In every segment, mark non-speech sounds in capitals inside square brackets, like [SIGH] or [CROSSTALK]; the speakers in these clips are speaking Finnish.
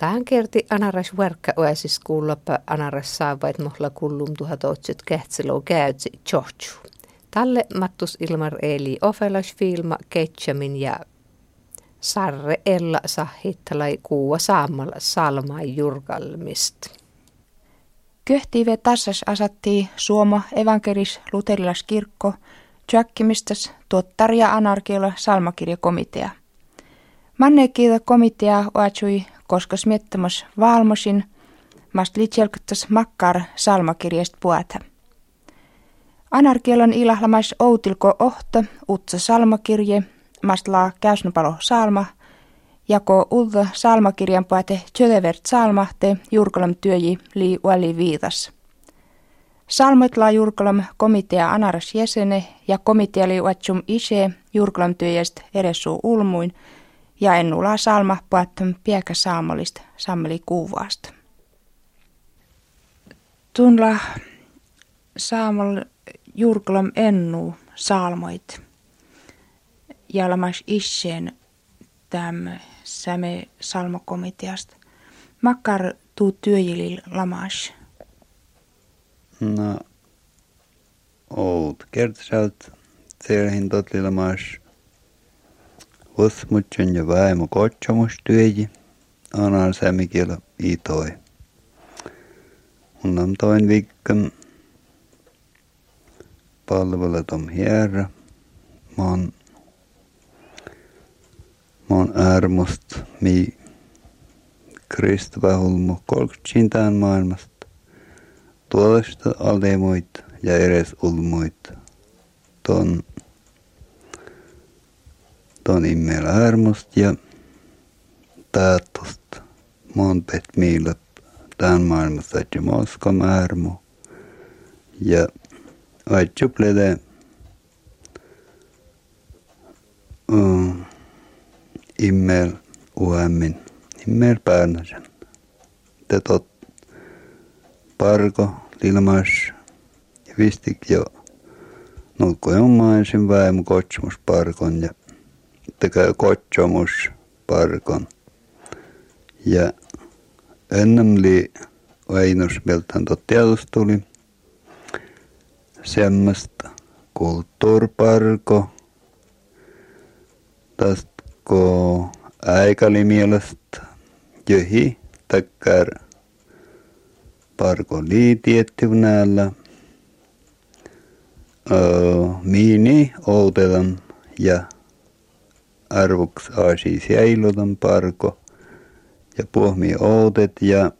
Tähän kerti anaras verkka oasis kuullapa anaras saavait mohla kullum tuhatotset kähtselou käytsi tjohtsu. Talle mattus ilmar eli ofelas filma ketchamin ja sarre ella sahittalai kuua saamalla salmai jurgalmist. Köhtiive tassas asatti Suoma evankelis luterilas kirkko, tjökkimistas tuottaria anarkiolla salmakirjakomitea. Mannekiita komitea oatsui koska smiettämäs valmosin, mast litselkuttas makkar salmakirjast puata. Anarkielon ilahlamais outilko ohto, utsa salmakirje, mast laa käysnupalo salma, jako ulta salmakirjan puate tjödevert salmahte jurkolam työji lii uali viitas. Salmoit laa jurkolam komitea anaras jäsene ja komitea li uatsum ishe jurkolam työjäst eressu ulmuin, ja ennula salma puhattam piekä saamolista sammeli kuvaasta. Tunla saamol jurkulam ennu salmoit. Jalmas isseen täm säme salmakomiteasta. Makkar tuu työjilil lamas. No, oot kertsält, terhin totli lamas Usmutsen ja vaimo kotsomustyöji, anaan sämikielä itoi. Mun on toin viikon palveletom herra. Mä oon, mä oon ärmust mi Kristova hulmu kolkutsin maailmasta. Tuollaista aldemoit ja edes ulmoit. Ton ton immel armust ja taatust mon pet miilot tämän maailmassa että Moskom armu ja vaitsuplede uh, immel uemmin immel päärnäsen te tot parko lilmas ja vistik jo nukko on maensin väimu kotsumus parkon ja tekee kotsomus parkon. Ja ennen li Väinus miltään tuli semmoista kulttuurparko, tästä ko aikali mielestä johi takkar parko liitietti näillä miini outelan ja arvoks aasi säilotan parko ja pohmi outet ja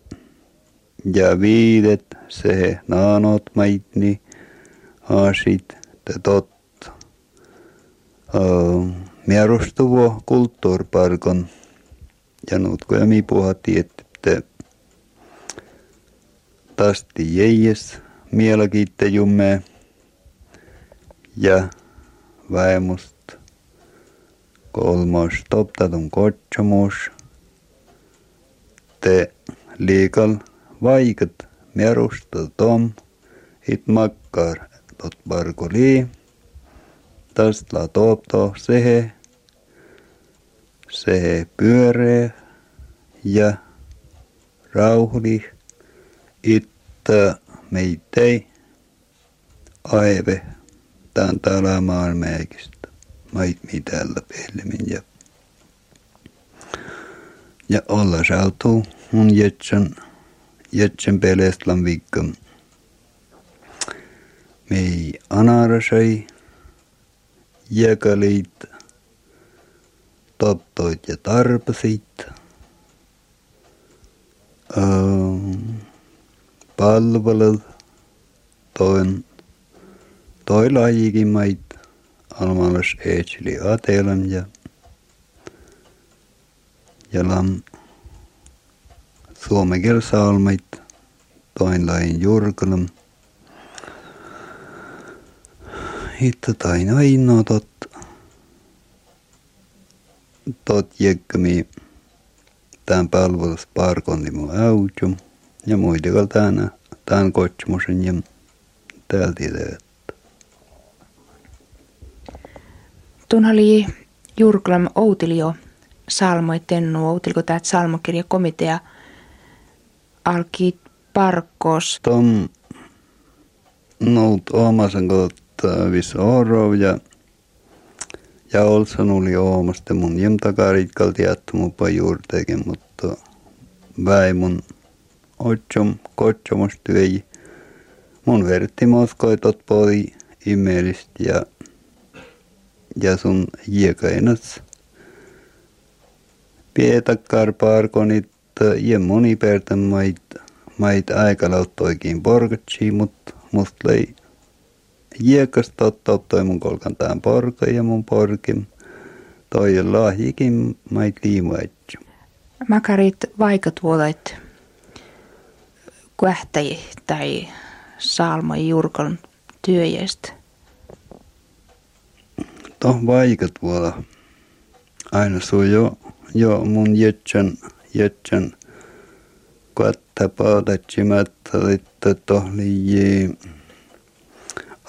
ja viidet se naanot maitni aasit te tot. Uh, mierustuvo kulttuurparkon ja nuutko ja mi puhati että tasti jäies mielakiitte jumme ja väemusta kolmas toptatun kotsomus. Te liikal vaikat merusta tom it makkar tot barkoli. Tästä la topto sehe. Sehe pyöree ja rauhli itta meitei aive tämän täällä maailmeekistä mait mitellä pehlemmin ja ja olla sautuu mun jetsän jetsän pelestlan viikon. Mei anarasai jäkalit tottoit ja tarpasit. palvelut toin toi lajikin mait almalas eetsili atelam ja ja lam suomen salmait toin lain jurkalam. Hitta tain ainoa tot. Tot jekkami tämän palvelus parkondimu autjum ja muitikal tänä tämän kotsmusen ja täältä Tun oli Jurklam Outilio salmoi tennu, outilko tämä salmokirjakomitea alki parkos? Tom nout omasen kautta viss orov ja ja olsan oli omasta mun jem takarit kalti mun juurtegen, mutta väimun otsom kotsomus työi. Mun vertti moskoitot poi imelist ja ja sun jiekainas. Pietakkar parkonit ja moni pertän mait, mait aikalauttoikin porgatsi, mut must lei jiekas tottoi mun kolkan tämän porka ja mun porkin. Toi lahjikin mait liimaitju. Makarit vaikat vuodet kuähtäji tai salma jurkon työjästä toh vaikat vuoda. Aina suu jo, jo mun jetsän, jetsän katta paadatsimatta, että tohli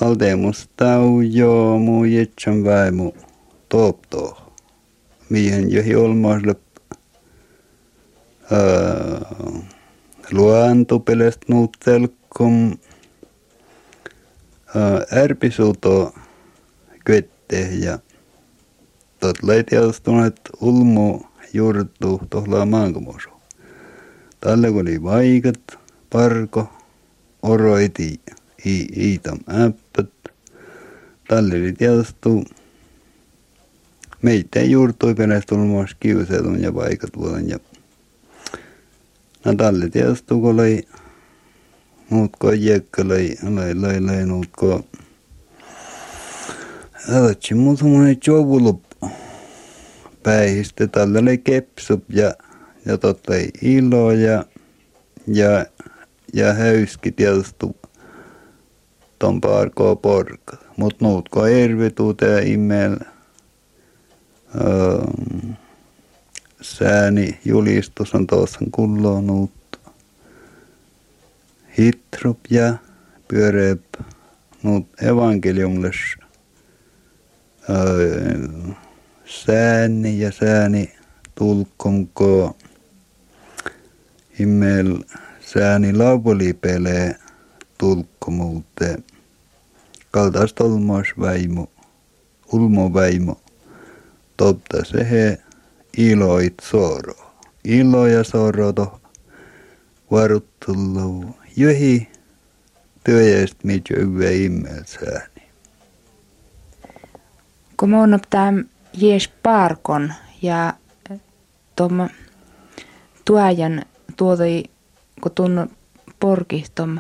aldeemus tau jo mu jetsän väimu toopto. Mihin johi olmaasle luantupelest nuuttelkum ärpisuuto kyet ja tot leitiastuneet ulmu juurtu tohlaa maankomosu. Tälle oli vaikat, parko, oroiti, i, iitam äppät. Tälle oli tiedostu meitä juurtui perästä ulmoas kiuseetun ja vaikat vuoden ja No tälle tiedostu, kun oli muutko jäkkä, löi, löi, muutko Alatsi mun semmoinen jovulup päihistä. Oli kepsup ja, ja totta ilo ja, ja, ja höyski tietysti ton parkoa porka. Mut nuutko ervituute ja imel öö, sääni julistus on tuossa kulloon nuut. Hitrup ja pyöreep nuut evankeliumles sääni ja sääni tulkomko himmel sääni lauvolipelee tulkkomuute kaltaist olmos väimo ulmo väimo topta se he iloit soro. Ilo ja soro to varuttulu johi työjäst mitjö immel sääni kun oon tämän jees parkon ja tuom tuajan tuotoi, kun tunnu porkihtom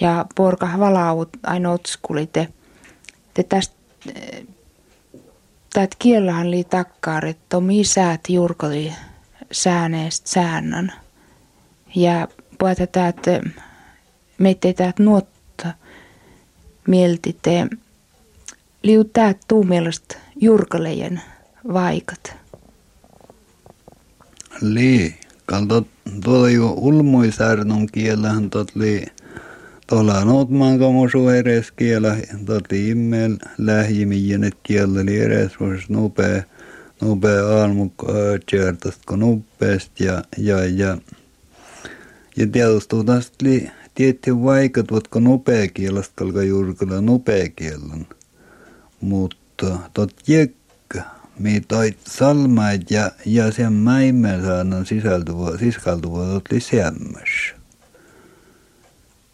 ja porka valaut aina otskulite. Te tästä täät kiellähän li takkaar, että on säät jurkoli sääneest säännön. Ja puhuta täät, meitä täät nuotta mielti te liu tää tuu mielestä jurkalejen vaikat? Lii, kalto tuolla jo ulmuisärnun kiellähän tot li tuolla noutmaan kamosu eres kielä, tot immel lähjimijänet kielä li eres vois nopea, nopea aalmukko öötjärtäst kun nopeast ja, ja, ja, ja tietysti tästä li tietty vaikat, nopea kielestä kalka jurkalla nopea kielen mutta tot jäkkä, me toit salmaid ja, ja sen mäimme saanan sisältuva, sisältuva tot lisäämmäs.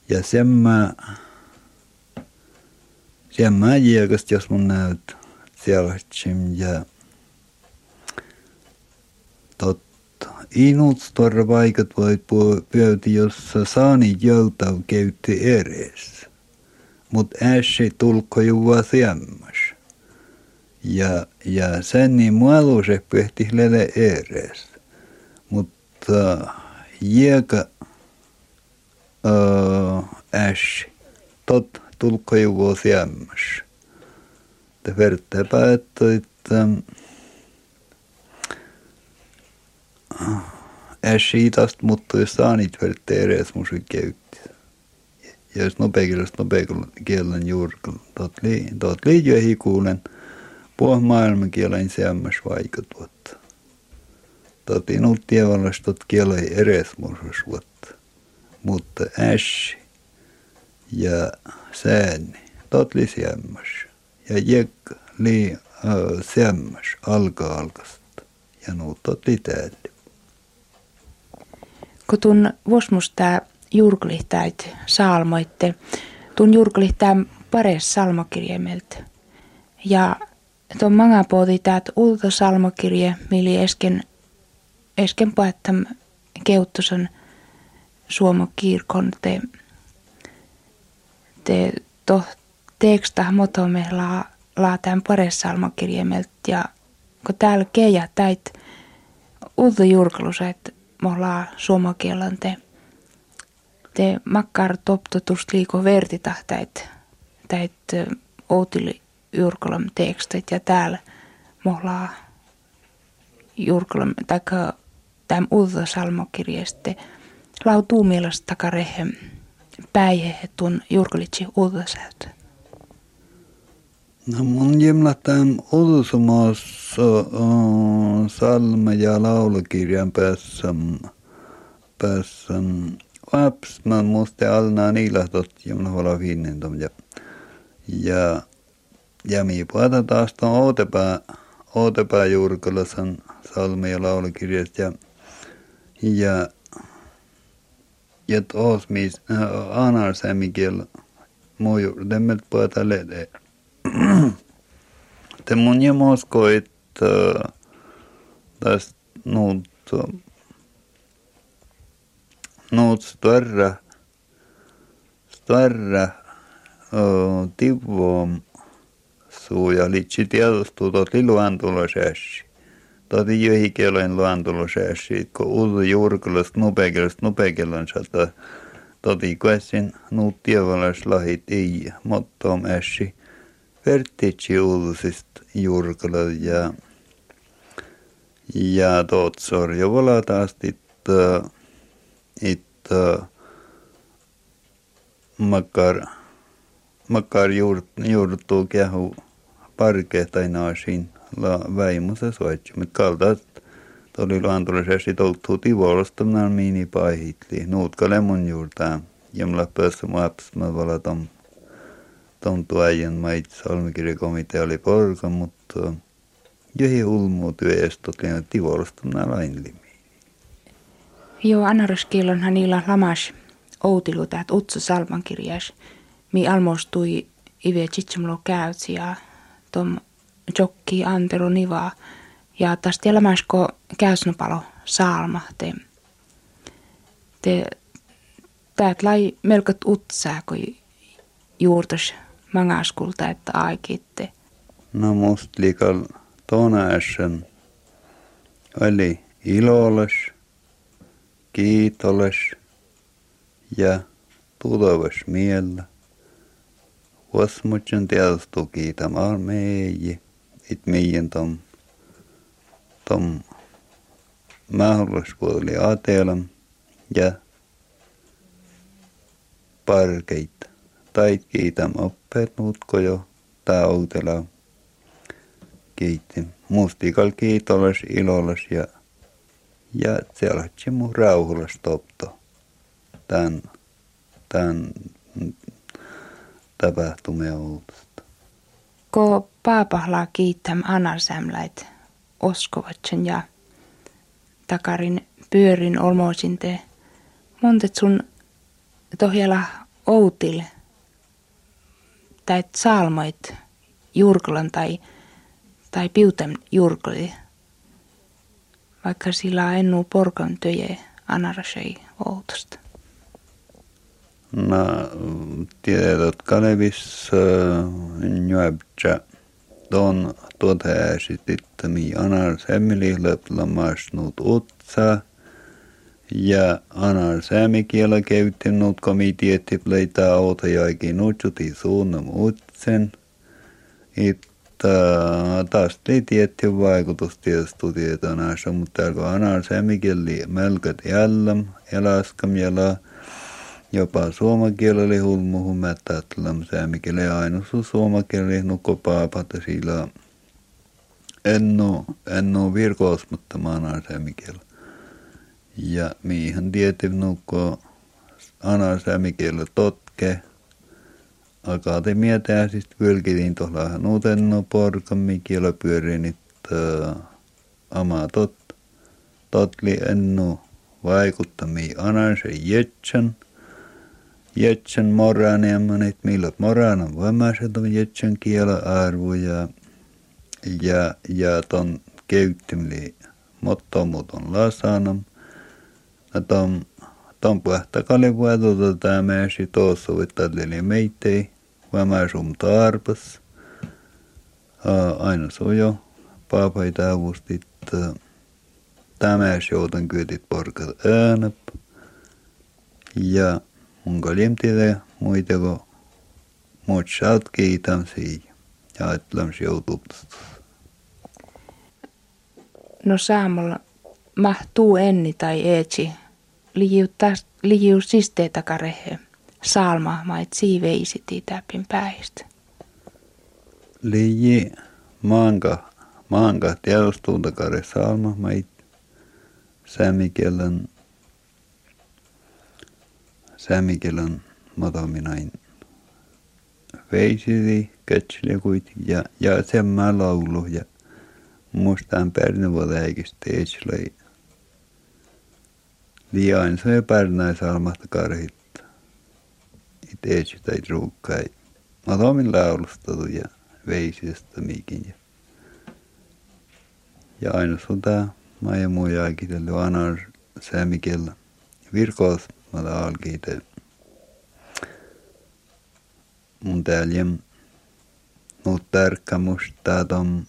Ja sen mä, sen mä jäkäst, jos mun näyt sellaisen ja tot inut torra paikat voit pyöti, jossa saani joltav käytti eres. Mut ässi tulko juva ja, ja sen niin mualuuse pehti lele eres. Mutta jieka äs tot tulko juvo siemmas. Te verta päättö, että äs siitast, mutta jos saanit verta eres musu käytti. Ja jos nopeakielistä nopeakielen juuri, tot li, tot li kuulen – Puh maailmankielen semmas vaikutut. Toti nuut tievallastot kielä eres vuotta. Mutta äsi ja sääni, tot li siemmas. Ja jek li äh, siemmas alka alkasta. Ja nuut tot li täällä. Kun tun vuosmusta jurklihtäit saalmoitte, tun jurklihtää pares salmakirjemeltä. Ja tuon manga pooti täät ulto salmakirje, mili esken, esken paettam keuttosan Suomo kirkon te, te to teksta motomme laa, laa tämän pares salmakirjemeltä. Ja kun täällä keijä täit ulto jurkalus, että me laa suomakielan te, te makkar toptotust liiko vertitahtäit täit outili Jurkolam tekstit ja täällä mohlaa Jurkolam taikka täm uutta salmokirjeste lautuu mielestä takarehe päihe tuon Jurkolitsi uutta säytä. No mun jemla tämän ulsumas salma ja laulukirjan päässä päässä Vaps, man måste alna niilahtot jemla vala finnin ja ja ja mi puhutaan taas tuon Outepää, Outepää Jurkalasan salmi- ja laulukirjasta ja, ja, ja tuossa missä äh, anar sämikiel muu juurtemmet puhutaan lede. [CLEARS THROAT] Te mun ja moskoit äh, tästä nuut nuut större större tivoom suu ja litsi tiedostuu tot luantulosäässä. Tot jöhi kielen luantulosäässä, kun uudu juurkulast nupekelast nupekelan sata. Toti kuessin nuut tievalas lahit ei mottom ässi. Vertitsi uudusist juurkulad ja ja tot sorjo valataast, et, et makar, makar juurt, juurtuu kehu parkehtaiнаasiin la väimusa soitsi, mutta kaltaat tuli luantulisesti toltuu tivolostamnan miini paihitli. Nuutka lemon juurtaa. Jemla pössä muaps mä vala tom, tom tuajan mait oli porka, mutta johi hulmuu työestot liian tivolostamnan lainlimi. Joo, anaraskillonhan niillä lamas outilu täät utsu salmankirjas mi almostui ive chitsamlo käytsi ja tom jokki antero niva ja tästä elämäsko käysnopalo saalma te te täät lai melkot utsaa kun juurtas mangaskulta että aikitte. No must liikal tuona äsken oli iloles, kiitoles ja tulevas miellä. Vasmutsen tiedostuu kiitämään meijä, it meidän tom, tom mahdollisuudelle ajatella ja parkeita. Tai kiitäm oppeet muutko jo tää outela kiitti. Mustikal kiitolles, ilolles ja ja se alatti mun rauhulles topto. Tän, tän tapahtumia uutusta. Ko paapahlaa kiittäm anarsämläit oskovatsen ja takarin pyörin olmoisin te. Montet sun tohjalla outil tai salmoit jurkolan tai, tai piutem jurkoli. Vaikka sillä ennu porkan töje anarasei outosta. No, tiedät Kalevis nyöptsä ton toteasit, että mi anar semmilihlet lamasnut utsa ja anar sämikielä käyttinut komitietti pleitä autajaikin utsuti suunnam utsen. Että taas ei tietty vaikutus tietysti tietona, mutta kun anar sämikieli melkät jällam, elaskam jällam, Jopa suomakielellä hulmuhun mättättelam säämikielellä ainoastaan suomakielellä nukkopaapat sillä en ole, en ole virkoosmatta maanasämikielä. Ja mihin tietysti nukko anasämikielä totke. Akatemia siis pyrkidin tuolla nuutenno porkan mikielä pyörin, että ama tot, totli ennu vaikuttamia anansa jetsän. Jetsän moraan ja monet millä moraan on on jetsän kielä arvo ja ja, ton käyttämli mottomuuton lasanam. Ja ton, ton puhta kalli vuotuta tämä mäsi tuossa vittadeli meitei, mä sum tarpas. Aina sujo, paapai avustit, tämä joutan kyötit porkat äänäp. Ja mun kalimtille muitako muut saat kiitän siihen ja etlam joutuu No saamalla mahtuu enni tai eetsi. Liiu sistee takarehe. Salma mait siiveisiti täpin päistä. Liiji maanka, maanka tiedostuu takare salma mait sämikellän sämikellän mataminain veisidi kätsile ja, ja sen mä laulu ja mustaan pärnävuotäikistä etsilöi. Liian se pärnäi salmasta karhit. It etsi tai ruukkai. Mä tomin laulustatu ja veisistä mikin. Ja, ja aina sota mä ja muu jääkitellä anar säämikellä. Virkoos mä alkiite. Mun täällä jem. Nuut tärkkä musta tom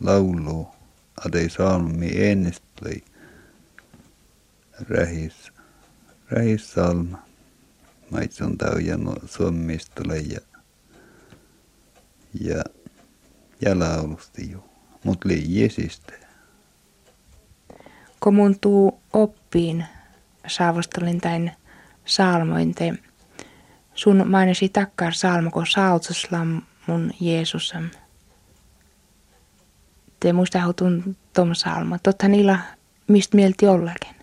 laulu, adei salmi ennestli rähis, rähis salma. Maitsun taujan suommistule ja, ja, ja laulusti jo, mut liijesistä. Kun mun tuu oppiin saavustelin tämän salmoin, te sun mainisi takkar salmo, kun sautuslam mun Jeesusam te muista hautun Tom Salma. Totta niillä mistä mielti ollakin.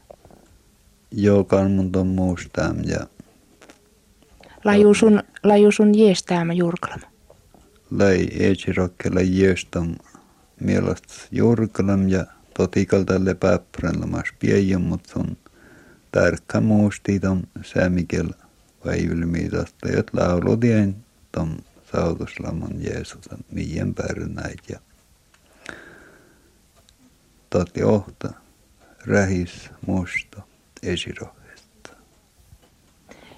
Joka mun ton muistam ja... Laju sun, laju sun jeestäämä jurkalam. Lai etsirokkela jeestam mielestä jurkalam ja totikalta lepäppäränlamas piejän, mutta sun tärkkä muisti ton säämikel väivylmiidasta, jot lauludien ton sautuslaman Jeesuksen mien pärnäit ja tati ohta, rähis, musta, esirohesta.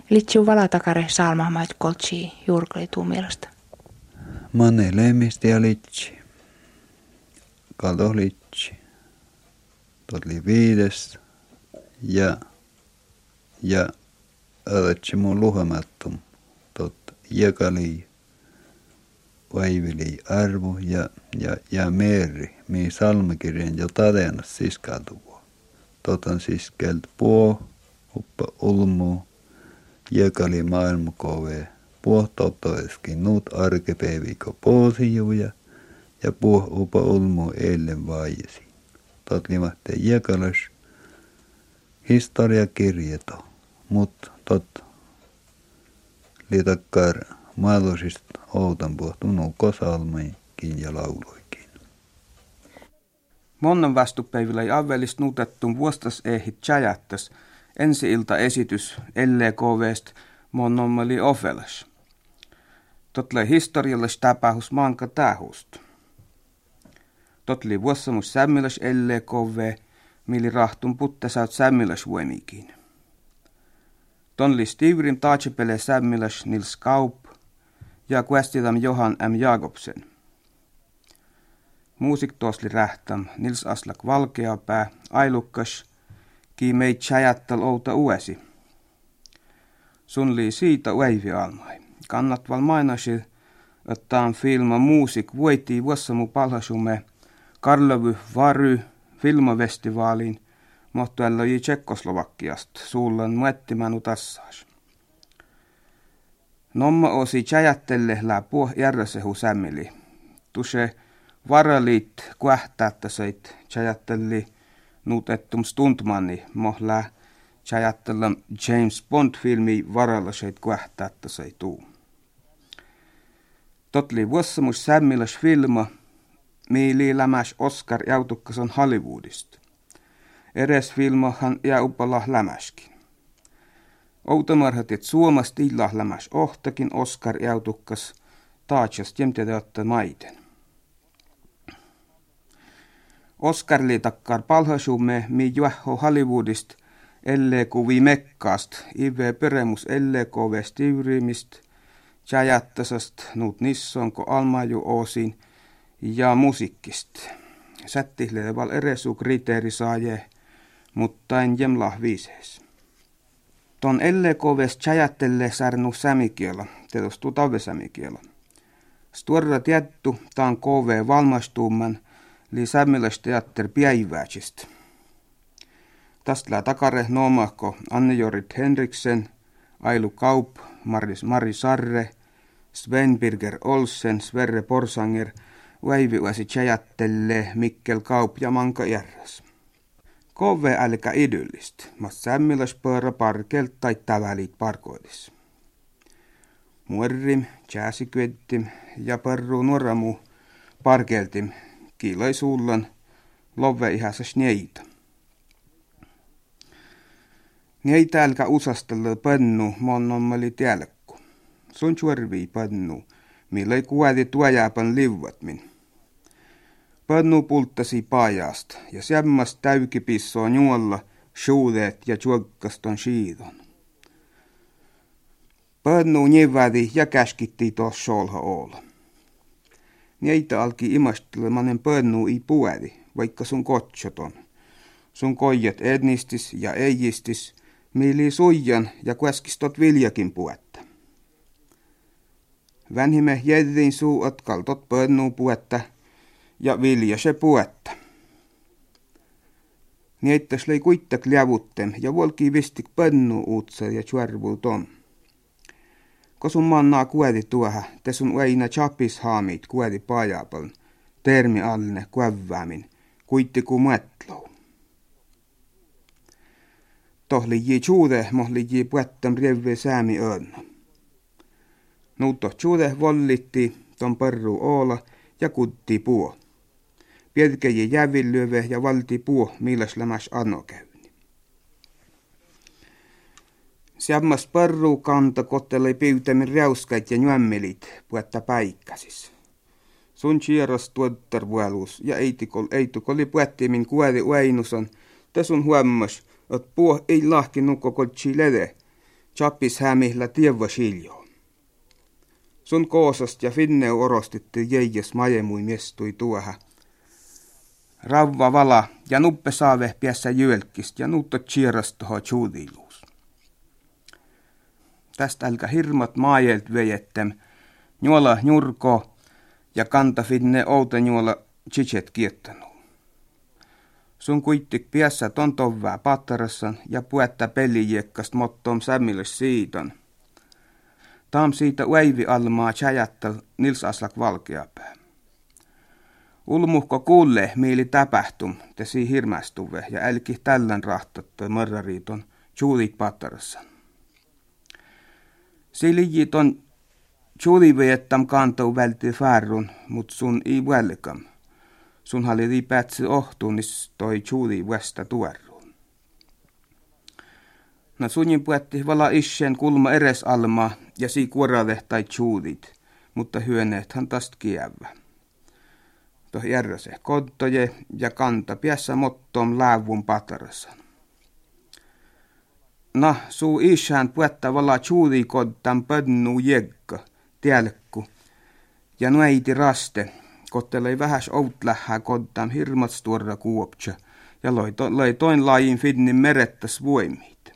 Litsu valatakare salmahmait koltsi juurkali tuu mielestä. Manne lemmisti ja litsi. Kalto litsi. Totli viides. Ja, ja öötsi mun luhamattum. Tot jäkali vaivili arvo ja, ja, ja meri, mi salmikirjan jo tadenas siskautuvo. Totan siskelt puo, uppa ulmu, jäkali maailmakove, puo totoeskin nuut arkepäiviko poosijuja ja puo upa ulmu eilen vaijesi. Tot limahte jäkalas historiakirjeto, mut tot liitakkar mahdollisista outan puhtunu kosalmaikin ja lauloikin. Monnan vastupäivillä ei avvelist nutettu vuostas ehit tjäjättäs ensi ilta esitys LKVst monnommeli ofelas. Totle historiallis tapahus maanka tähust. Totli vuossamus sämmiläs LKV, mili rahtun puttesaut sämmiläs voimikin. Tonli Stivrin taatsepele sämmiläs Nils Kaup, ja kuestitam Johan M. Jakobsen. Muusik tuosli rähtäm Nils Aslak Valkeapää, Ailukkas, ki meit chajattal outa uesi. Sun lii siitä ueivi almai. Kannat val mainasi, että on filma muusik voitti vuossamu palhasume Karlovy Vary filmafestivaaliin, mutta elloi Tsekkoslovakiasta suullan muettimänu tassaas. Nomma osi chajattelle la puh järjesehu sämmili. Tuse varalit kuähtäättäseit chajattelli nuutettum stuntmanni mohlää chajattella James Bond-filmi varalla seit kuähtäättäseit tuu. Totli vuossamus sämmiläs filma, miili lämäs Oscar on Hollywoodista. Eres filmahan jäupalla lämäskin. Outomarhatit Suomasta illah lämäs ohtakin Oscar jautukkas taatjas jämtetäyttä maiten. Oscar takkar palhasumme mi juohho Hollywoodist elle kuvi mekkaast, ive peremus elle kovest ivrimist, jajattasast nuut nissonko almaju oosin ja musiikkist. Sättihleval eresu kriteeri saaje, mutta en jemlah viisees. Ton elle koves chajattelle särnu sämikiela, tietostuu tavesämikiela. Stuorra tietty, taan kove valmastuumman, li teatter päivätsist. Tästä takare noomahko Anne-Jorit Henriksen, Ailu Kaup, Maris Mari Sarre, Sven Birger Olsen, Sverre Porsanger, Väiviäsi Tjajattelle, Mikkel Kaup ja Manka Järräs. Kove älkä idyllist, mas sämmiläs pöörä parkelt tai tävälit parkoidis. Muerrim, jääsikvettim ja perru nuoramu parkeltim kiilai suullan love ihässä sneita. Neitä älkä usastella pannu monnommali tielkku. Sun chuorvii pannu, millä ei kuädi tuojaapan liuvat min. Pannu pulttasi paajasta ja sämmas täykipissoo juolla shuudeet ja juokkaston shiidon. Pannu nivädi ja käskitti tuossa solha olla. Neitä alki imastelemaan pönnu i puedi, vaikka sun kotsoton. Sun koijat etnistis ja eijistis, miili suijan ja kueskistot viljakin puetta. Vänhime jädin suu otkaltot pönnu puetta ja vilja se puetta. Niittäs lei kuittak liavuttem ja volki vistik pönnu uutsa ja tjuarvuuton. Kosun mannaa kuedi tuoha, te sun väinä chapis haamit kuedi pajapaln, termi alne kuäväämin, kuitti ku muetlou. Tohli ji chuude mohli ji puettam rievve säämi öönno. Nuutto chuude vollitti ton perru oola ja kutti puo. Pietke ji jävillyöve ja valti puo, milläs lämäs anno käy. Siammas parru kanta kottele pyytämin räuskait ja nyömmelit puetta paikkasis. Sun chieras tuottar vuolus ja eitikol eitukoli puettimin kuori uainuson, te sun huommas, että puo ei lahki nukko kotsi lede, chappis hämihla tievä siljo. Sun koosast ja finne orostitti jäijäs majemui miestui tuoha. Ravva vala ja nuppe saave piässä jylkist ja nuutto chieras toho chuudilu. Tästä älkä hirmat maajelt vejettem, juola njurko ja kanta finne outa juola chichet kiettanu. Sun kuittik piässä tontovää pattarassan ja puetta pelijiekkast mottom sämmilös siiton. Taam siitä uäivi almaa chajattal Nils Aslak valkeapää. Ulmuhko kuulle miili täpähtum, tesi hirmästuve ja älki tällän rahtattoi marrariiton juulit pattarassan. Se liji ton tjuliveettam kantou välti färrun, mut sun i välkam. Sun halli di päätsi ohtuunis toi tjuli västä tuerruun. Na sunin puetti vala isen kulma eres alma ja si kuorale tai tjulit, mutta hyöneet hän tast kievä. Toh järjese kodtoje ja kanta piässä mottom läävun patarassa. Na, suu isään puetta vala kodtan pönnu jekka, tielkku. Ja nueiti raste, kottelei vähäs outlähää kodtan hirmatstuorra kuoptsa, ja loi, to, loi toin lajin fidnin merettäs voimit.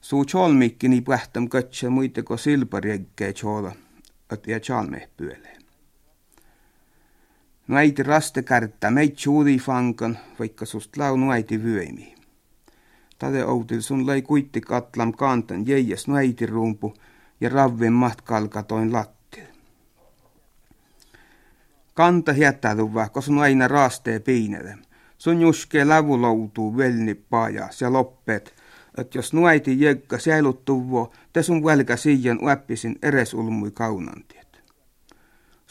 Suu cholmikkini pähtäm kötsä muiteko silparjekkee chola, öt ja chalme pyölee. Nuäiti raste kärttä meit fankan, vaikka sust lau nuäiti vyöimiin. Tade outil sun lei kuitti katlam kantan jäijäs rumpu ja ravven matkalkatoin lattil. Kanta hiättäytyvä, koska sun aina raastee piinele. Sun juskee lävuloutuu velni pajas ja loppeet, että jos nuäiti jekka säiluttuvo, te sun välkä siian uäppisin eres ulmui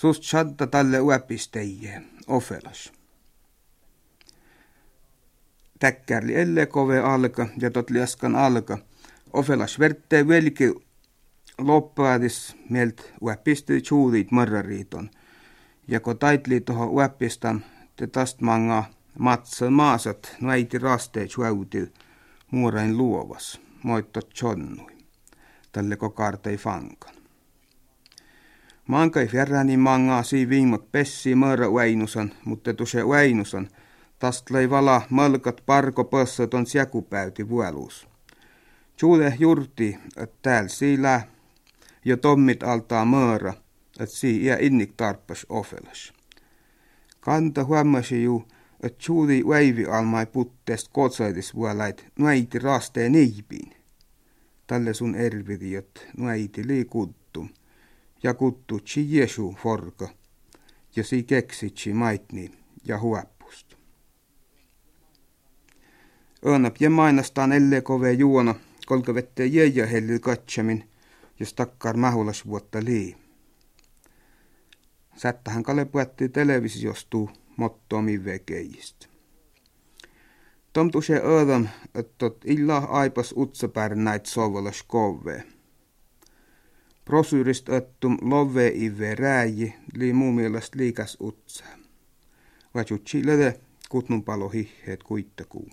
Sus chadda talle uepis teie, ofelas. Täkkärli elle kove alka ja totli askan alka. Ofelas verte velki loppaadis meilt uepisti tjuudit mõrrariiton. Ja ko taitli toho uepistam, te tast manga matsan maasat näiti rasteet tjuudil muurain luovas, moittot tjonnui. Talle ko kaarta ei fanka. Fankan. Mankai fjärräni mangaa si viimot pessi mörä uäinusan, mutta tuse uäinusan, tast lei vala malkat parko pössöt on sjakupäyti vueluus. Juule jurti, että täällä siilää jo tommit altaa möörä, että sii iä innik tarppas ofelas. Kanta huomasi juu, että juuli väivi almai putteest kotsaitis vuolait nuäiti rasteen niipiin. Tälle sun ervidiot nuäiti lii kuttu, ja kuttu chi Jesu forka, ja si keksitsi maitni ja huoppust. Öönap ja mainastaan elle kove juona, kolka vette jäjä hellil katsamin, jos takkar mahulas vuotta lii. Sättähän Kale puetti televisiostuu mottomi. Tomtu se ödam, että illa aipas utsapär näit sovalas kove prosyristöttum love ive rääji li muu mielestä liikas utsa. Vajutsi lede kutnun palo hiheet kuittakuu.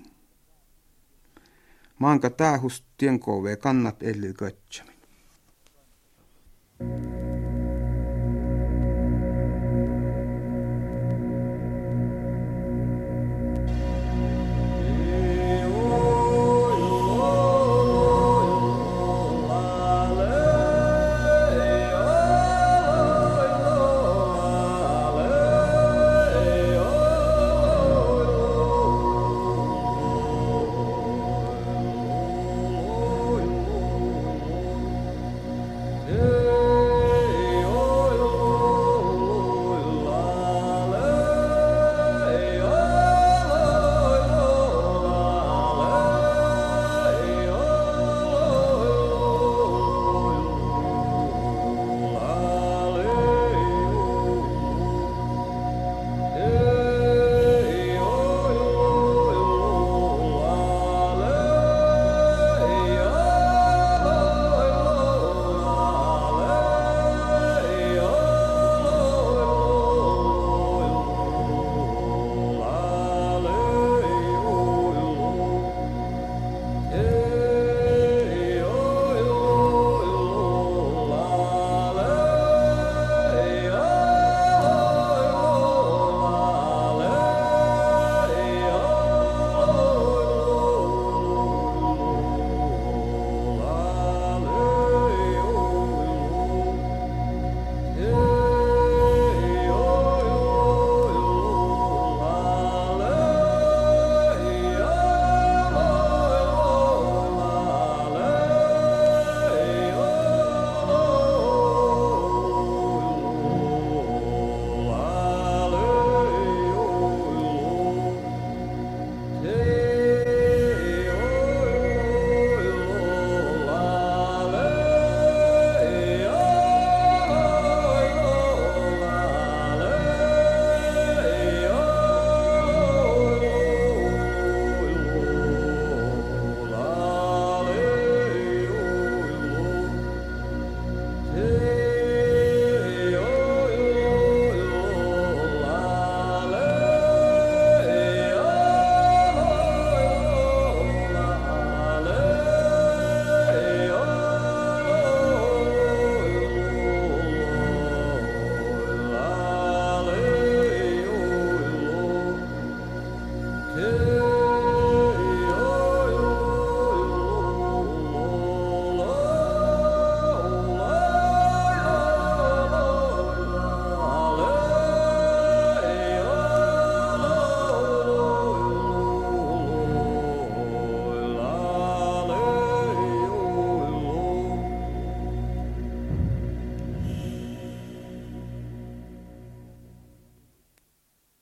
Maanka tähus tienkove kannat elli kötsämin. Thank you.